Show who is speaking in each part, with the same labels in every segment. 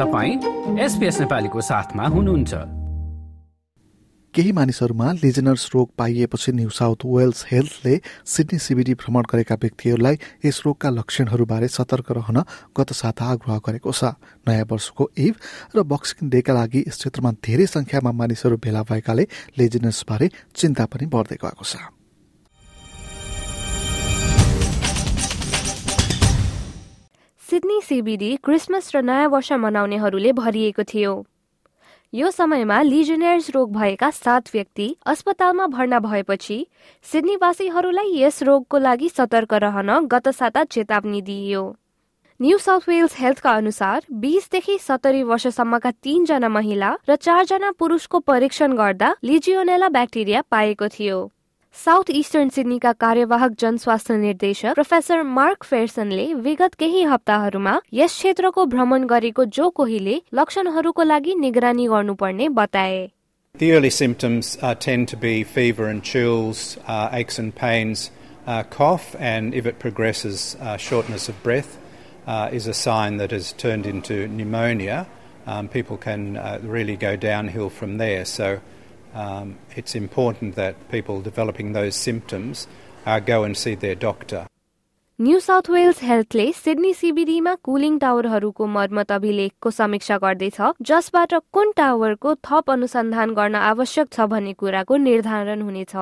Speaker 1: तपाईँ एसपिएस नेपालीको साथमा हुनुहुन्छ।
Speaker 2: केही मानिसहरूमा लिजनर्स रोग पाइएपछि न्यू साउथ वेल्स हेल्थले सिडनी सिबिडी भ्रमण गरेका व्यक्तिहरूलाई यस रोगका लक्षणहरूबारे सतर्क रहन गत साता आग्रह गरेको छ। नयाँ वर्षको इभ र बक्सिङ डेका लागि यस क्षेत्रमा धेरै संख्यामा मानिसहरू भेला भएकाले लेजिनर्सबारे चिन्ता पनि बढ्दै गएको छ।
Speaker 3: सिडनी सिबिडी क्रिसमस र नयाँ वर्ष मनाउनेहरूले भरिएको थियो। यो समयमा लिजनेर्स रोग भएका सात व्यक्ति अस्पतालमा भर्ना भएपछि सिडनीवासीहरूलाई यस रोगको लागि सतर्क रहन गत साता चेतावनी दिइयो। न्यू साउथ वेल्स हेल्थका अनुसार बीसदेखि सत्तरी वर्षसम्मका तीनजना महिला र चारजना पुरुषको परीक्षण गर्दा लिजियोनेला ब्याक्टेरिया पाएको थियो। साउथ इस्टर्न सिडनीका कार्यवाहक जनस्वास्थ्य निर्देशक प्रोफेसर मार्क फेर्सनले विगत केही हप्ताहरूमा यस क्षेत्रको भ्रमण गरेको जो कोहीले लक्षणहरूको लागि निगरानी गर्नुपर्ने बताए
Speaker 4: The early symptoms uh, tend to be fever and chills, uh, aches and pains, uh, cough, and if it progresses, uh, shortness of breath uh, is a sign that has turned into pneumonia. Um, people can uh, really go downhill from there. So um, it's important that people developing those symptoms uh, go and see their doctor.
Speaker 3: New South Wales हेल्थले Sydney सिबिडीमा cooling टावरहरूको मर्मत अभिलेखको समीक्षा गर्दैछ जसबाट कुन टावरको थप अनुसन्धान गर्न आवश्यक छ भन्ने कुराको निर्धारण हुनेछ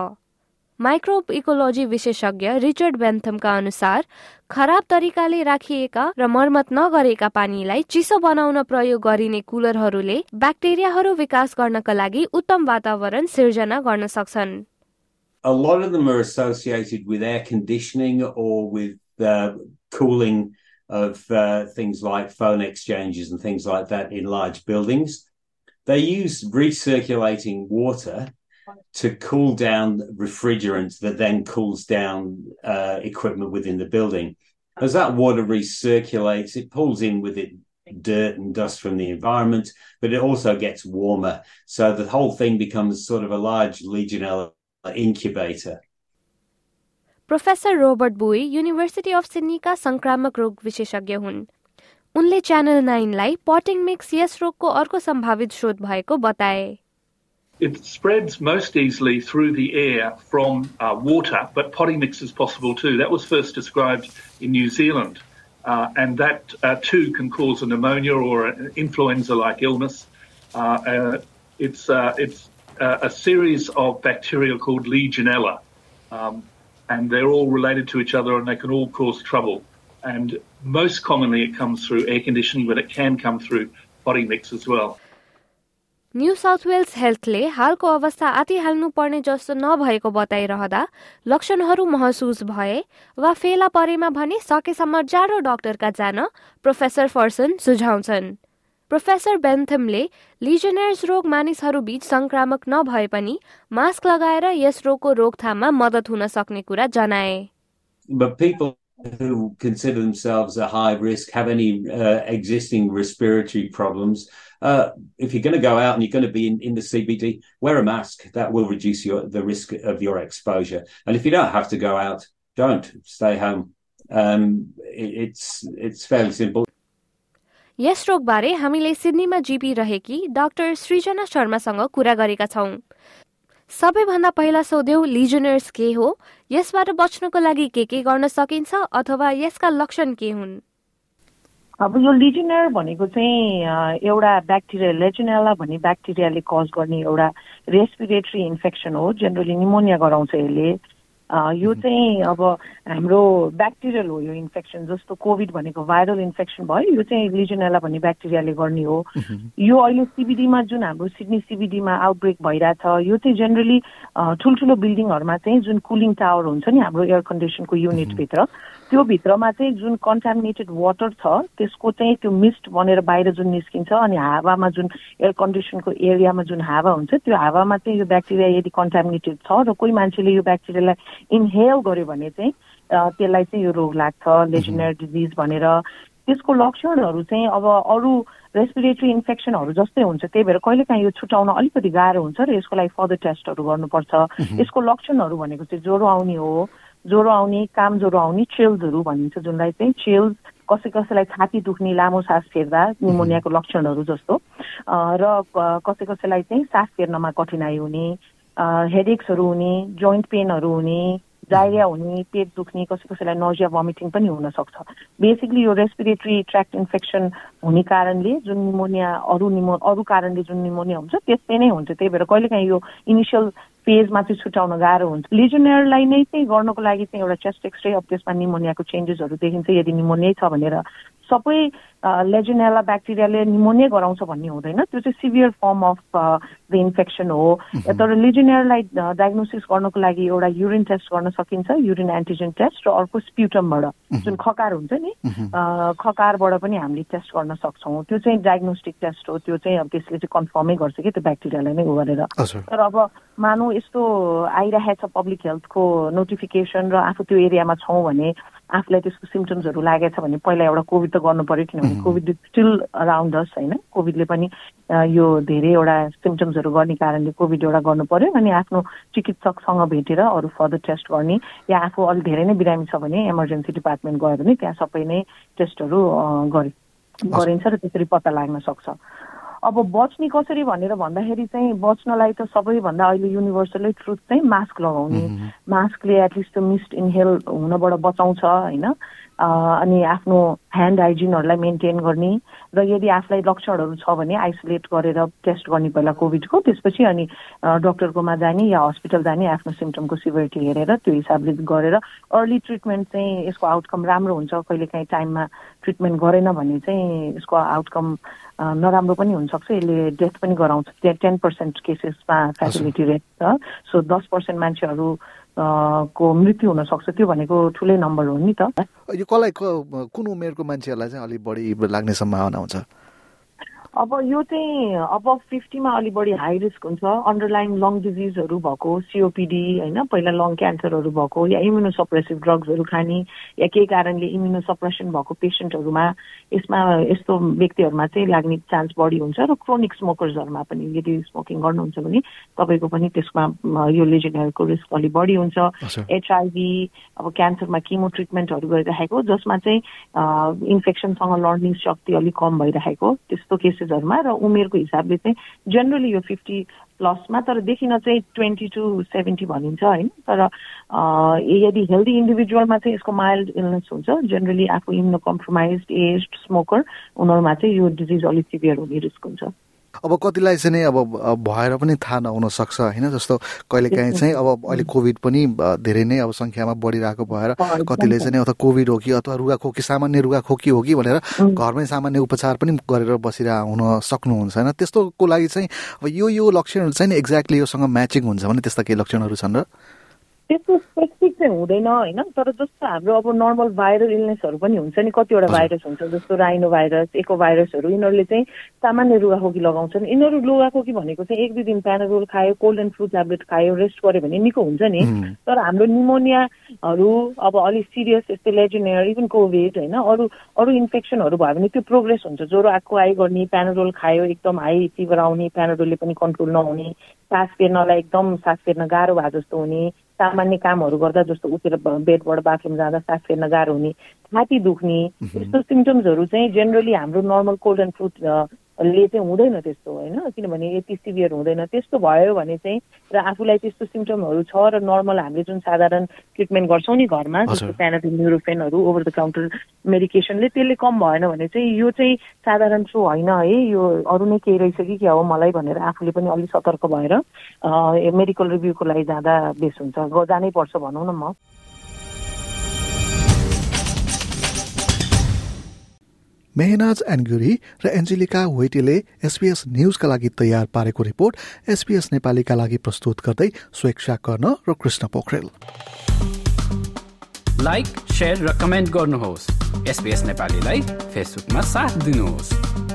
Speaker 3: माइक्रोब इकोलोजी विशेषज्ञ रिचर्ड बेन्थमका अनुसार खराब तरिकाले राखिएका र मर्मत नगरेका पानीलाई चिसो बनाउन प्रयोग गरिने कुलरहरूले ब्याक्टेरियाहरू विकास गर्नका लागि उत्तम वातावरण सिर्जना गर्न सक्छन्
Speaker 5: a lot of them are associated with air conditioning or with uh, cooling of uh, things like phone exchanges and things like that in large buildings. They use recirculating water to cool down refrigerant that then cools down uh, equipment within the building. As that water recirculates, it pulls in with it dirt and dust from the environment, but it also gets warmer. So the whole thing becomes sort of a large Legionella incubator.
Speaker 3: Professor Robert Booy university of सिडनीका संक्रामक रोग विशेषज्ञ हुन् उनले channel नाइनलाई potting mix यस रोगको अर्को सम्भावित स्रोत भएको बताए
Speaker 6: it spreads most easily through the air from uh, water, but potting mix is possible too. That was first described in New Zealand, uh, and that uh, too can cause a pneumonia or an influenza-like illness. Uh, uh, it's uh, it's a series of bacteria called Legionella, um, and they're all related to each other, and they can all cause trouble. And most commonly, it comes through air conditioning, but it can come through potting mix as well.
Speaker 3: New South Wales हेल्थले हालको अवस्था आतिहाल्नु पर्ने जस्तो नभएको बताइरहँदा लक्षणहरू महसुस भए वा फेला परेमा भने सकेसम्म जाडो डाक्टरका जान प्रोफेसर फर्सन सुझाउँछन्। प्रोफेसर बेन्थमले लिजनेर्स रोग मानिसहरू बीच संक्रामक नभए पनि मास्क लगाएर यस रोगको रोकथाममा मद्दत हुन सक्ने कुरा जनाए।
Speaker 5: But people who consider themselves a high risk, have any uh, existing respiratory problems, uh, if you're going to go out and you're going to be in, in the CBD, wear a mask. That will reduce your, the risk of your exposure. And if you don't have to go out, don't stay home. Um, it, it's it's fairly simple.
Speaker 3: यस रोगबारे हामीले सिडनीमा GP रहेकी doctor सृजना शर्मासँग कुरा गरेका छौं सबैभन्दा पहिला सोध्यौ listeners के हो? यसबाट बच्नको लागि के के गर्न सकिन्छ अथवा यसका लक्षण के हुन्?
Speaker 7: अब यो लिजिनर भनेको चाहिँ एउटा ब्याक्टेरिया लेजिनेला भन्ने ब्याक्टेरियाले कज गर्ने एउटा रेस्पिरेटरी इन्फेक्सन हो जेनरली निमोनिया गराउँछ यसले। यो चाहिँ अब हाम्रो ब्याक्टेरियल हो यो इन्फेक्सन जस्तो कोभिड भनेको भाइरल इन्फेक्सन भयो यो चाहिँ लिजिनेला भन्ने ब्याक्टेरियाले गर्ने हो। यो अहिले सिबिडीमा जुन हाम्रो सिडनी सिबिडीमा आउटब्रेक भइरहेछ यो चाहिँ जेनरली ठुल्ठुलो बिल्डिङहरूमा चाहिँ जुन कुलिङ टावर हुन्छ नि हाम्रो एयर कन्डिसनको युनिटभित्र त्यो भित्रमा चाहिँ जुन कन्टामिनेटेड वाटर छ त्यसको चाहिँ त्यो मिस्ट बनेर बाहिर जुन निस्किन्छ अनि हावामा जुन एयर कन्डिसनको एरियामा जुन हावा हुन्छ त्यो हावामा चाहिँ यो ब्याक्टेरिया यदि कन्टामिनेटेड छ र कोही मान्छेले यो ब्याक्टेरियालाई इन्हेल गर्यो भने चाहिँ त्यसलाई चाहिँ यो रोग लाग्छ लेजिनर डिजिज भनेर। त्यसको लक्षणहरू चाहिँ अब अरू रेस्पिरेटरी इन्फेक्सनहरू जस्तै हुन्छ त्यही भएर कहिलेकाहीँ यो छुटाउन अलिकति गाह्रो हुन्छ र यसको लागि फर्दर टेस्टहरू गर्नुपर्छ। यसको लक्षणहरू भनेको चाहिँ ज्वरो आउने हो ज्वरो आउने काम ज्वरो आउने चिल्सहरू भनिन्छ जुनलाई चाहिँ चिल्स कसै कसैलाई छाती दुख्ने लामो सास फेर्दा निमोनियाको लक्षणहरू जस्तो। र कसै कसैलाई चाहिँ सास फेर्नमा कठिनाइ हुने हेडेक्सहरू हुने जोइन्ट पेनहरू हुने डायरिया हुने पेट दुख्ने कसै कसैलाई नजिया भमिटिङ पनि हुनसक्छ बेसिकली यो रेस्पिरेटरी ट्र्याक्ट इन्फेक्सन हुने कारणले जुन निमोनिया अरू निमो अरू कारणले जुन निमोनिया हुन्छ त्यस्तै नै हुन्छ। त्यही भएर कहिलेकाहीँ यो इनिसियल पेजमा चाहिँ छुट्याउन गाह्रो हुन्छ। लिजनेयरलाई नै चाहिँ गर्नको लागि चाहिँ एउटा चेस्ट एक्सरे अब त्यसमा निमोनियाको चेन्जेसहरू देखिन्छ। यदि निमोनिया छ भनेर सबै लेजुनेला ब्याक्टेरियाले निमोनिया गराउँछ भन्ने हुँदैन। त्यो चाहिँ severe form of the infection हो। तर लिजुनियरलाई डायग्नोसिस गर्नको लागि एउटा युरिन टेस्ट गर्न सकिन्छ युरिन एन्टिजेन टेस्ट र अर्को स्प्युटमबाट जुन खकार हुन्छ नि खकारबाट पनि हामीले टेस्ट गर्न सक्छौँ। त्यो चाहिँ डायग्नोस्टिक टेस्ट हो। त्यो चाहिँ अब त्यसले चाहिँ कन्फर्मै गर्छ कि त्यो ब्याक्टेरियालाई नै गरेर। तर अब मानौ यस्तो आइरहेछ पब्लिक हेल्थको नोटिफिकेसन र आफू त्यो एरियामा छौँ भने आफूलाई त्यसको सिम्टम्सहरू लागेको छ भने पहिला एउटा कोभिड त गर्नु पऱ्यो किनभने कोभिड स्टिल अराउन्ड अस होइन? कोभिडले पनि यो धेरैवटा सिम्टम्सहरू गर्ने कारणले कोभिड एउटा गर्नु पर्यो अनि आफ्नो चिकित्सकसँग भेटेर अरू फर्दर टेस्ट गर्ने या आफू अलिक धेरै नै बिरामी छ भने इमर्जेन्सी डिपार्टमेन्ट गयो भने त्यहाँ सबै नै टेस्टहरू गरे गरिन्छ र त्यसरी पत्ता लाग्न सक्छ। अब बच्ने कसरी भनेर भन्दाखेरि चाहिँ बच्नलाई त सबैभन्दा अहिले युनिभर्सलै ट्रुथ चाहिँ मास्क लगाउने। मास्कले एटलिस्ट त्यो मिस्ट इनहेल हुनबाट बचाउँछ होइन? अनि आफ्नो ह्यान्ड हाइजिनहरूलाई मेन्टेन गर्ने र यदि आफूलाई लक्षणहरू छ भने आइसोलेट गरेर टेस्ट गर्ने पहिला कोभिडको त्यसपछि अनि डक्टरकोमा जाने या हस्पिटल जाने आफ्नो सिम्टमको सिभिरिटी हेरेर त्यो हिसाबले गरेर अर्ली ट्रिटमेन्ट चाहिँ यसको आउटकम राम्रो हुन्छ। कहिलेकाहीँ टाइममा ट्रिटमेन्ट गरेन भने चाहिँ यसको आउटकम नराम्रो पनि हुनसक्छ। यसले डेथ पनि गराउँछ। टेन पर्सेन्ट केसेसमा फेसिलिटी रेट छ सो दस पर्सेन्ट मान्छेहरू को मृत्यु हुन सक्छ त्यो भनेको ठुलै नम्बर हो नि त।
Speaker 2: यो कसलाई कुन उमेरको मान्छेहरूलाई चाहिँ अलिक बढी लाग्ने सम्भावना हुन्छ?
Speaker 7: अब यो चाहिँ अब फिफ्टीमा अलिक बढी हाई रिस्क हुन्छ। अन्डरलाइन लङ डिजिजहरू भएको सिओपिडी होइन पहिला लङ क्यान्सरहरू भएको या इम्युनोसप्रेसिभ ड्रग्सहरू खाने या केही कारणले इम्युनोसप्रेसन भएको पेसेन्टहरूमा यसमा यस्तो व्यक्तिहरूमा चाहिँ लाग्ने चान्स बढी हुन्छ र क्रोनिक स्मोकर्सहरूमा पनि यदि स्मोकिङ गर्नुहुन्छ भने तपाईँको पनि त्यसमा यो लेजेनियरको रिस्क अलिक बढी हुन्छ। एचआइभी अब क्यान्सरमा किमो ट्रिटमेन्टहरू गरिराखेको जसमा चाहिँ इन्फेक्सनसँग लड्ने शक्ति अलिक कम भइरहेको त्यस्तो केसेस केसेसहरूमा र उमेरको हिसाबले चाहिँ जेनरली यो फिफ्टी प्लसमा तर देखिन चाहिँ ट्वेन्टी टु सेभेन्टी भनिन्छ होइन। तर यदि हेल्दी इन्डिभिजुअलमा चाहिँ यसको माइल्ड इलनेस हुन्छ जेनरली आफू इम्नो कम्प्रोमाइज एज स्मोकर उनीहरूमा चाहिँ यो डिजिज अलिक सिभियर हुने रिस्क हुन्छ।
Speaker 2: अब कतिलाई चाहिँ नै अब भएर पनि थाहा नहुन सक्छ होइन? जस्तो कहिलेकाहीँ चाहिँ अब अहिले कोभिड पनि धेरै नै अब सङ्ख्यामा बढिरहेको भएर कतिले चाहिँ अथवा कोभिड हो कि अथवा रुगाखोकी सामान्य रुगाखोकी हो कि भनेर घरमै सामान्य उपचार पनि गरेर बसिरह हुन सक्नुहुन्छ होइन? त्यस्तोको लागि चाहिँ अब यो यो लक्षणहरू चाहिँ एक्ज्याक्टली योसँग म्याचिङ हुन्छ भने त्यस्ता केही लक्षणहरू छन् र?
Speaker 7: त्यस्तो स्पेसिफिक चाहिँ हुँदैन होइन? तर जस्तो हाम्रो अब नर्मल भाइरल इलनेसहरू पनि हुन्छ नि कतिवटा भाइरस हुन्छ जस्तो राइनो भाइरस इको भाइरसहरू यिनीहरूले चाहिँ सामान्य रुगाखोकी लगाउँछन्। यिनीहरू रुगाखोकी भनेको चाहिँ एक दुई दिन प्यानारोल खायो कोल्ड एन्ड फ्लू ट्याब्लेट खायो रेस्ट गर्यो भने निको हुन्छ नि। तर हाम्रो निमोनियाहरू अब अलिक सिरियस यस्तै लेजेनियर इभन कोभिड होइन? अरू अरू इन्फेक्सनहरू भयो भने त्यो प्रोग्रेस हुन्छ। ज्वरो आएको आइ गर्ने प्यानारोल खायो एकदम हाई फिभर आउने प्यानारोलले पनि कन्ट्रोल नहुने सास फेर्नलाई एकदम सास फेर्न गाह्रो भए जस्तो हुने। सामान्य कामहरू गर्दा जस्तो उठेर बेडबाट बाथरुम जाँदा सास फेर्न गाह्रो हुने छाती दुख्ने यस्तो सिम्टम्सहरू चाहिँ जेनरली हाम्रो नर्मल कोल्ड एन्ड फ्रुट ले चाहिँ हुँदैन त्यस्तो होइन? किनभने यति सिभियर हुँदैन त्यस्तो भयो भने चाहिँ र आफूलाई त्यस्तो सिम्टमहरू छ र नर्मल हामीले जुन साधारण ट्रिटमेन्ट गर्छौँ नि घरमा जस्तो प्यानाडिल न्युरोफेनहरू ओभर द काउन्टर मेडिकेसनले त्यसले कम भएन भने चाहिँ यो चाहिँ साधारण सो होइन है यो अरू नै केही रहेछ कि क्या हो मलाई भनेर आफूले पनि अलिक सतर्क भएर मेडिकल रिभ्यूको लागि जाँदा बेस हुन्छ। जानै पर्छ भनौँ न म।
Speaker 2: मेहनाज एन्गुरी र एन्जेलिका वेटीले एसपीएस न्युजका लागि तयार पारेको रिपोर्ट एसपीएस नेपालीका लागि प्रस्तुत गर्दै स्वेच्छा कर्ण र कृष्ण पोखरेल।
Speaker 1: लाइक र कमेन्ट गर्नुहोस्। नेपालीलाई फेसबुकमा साथ दिनुहोस्।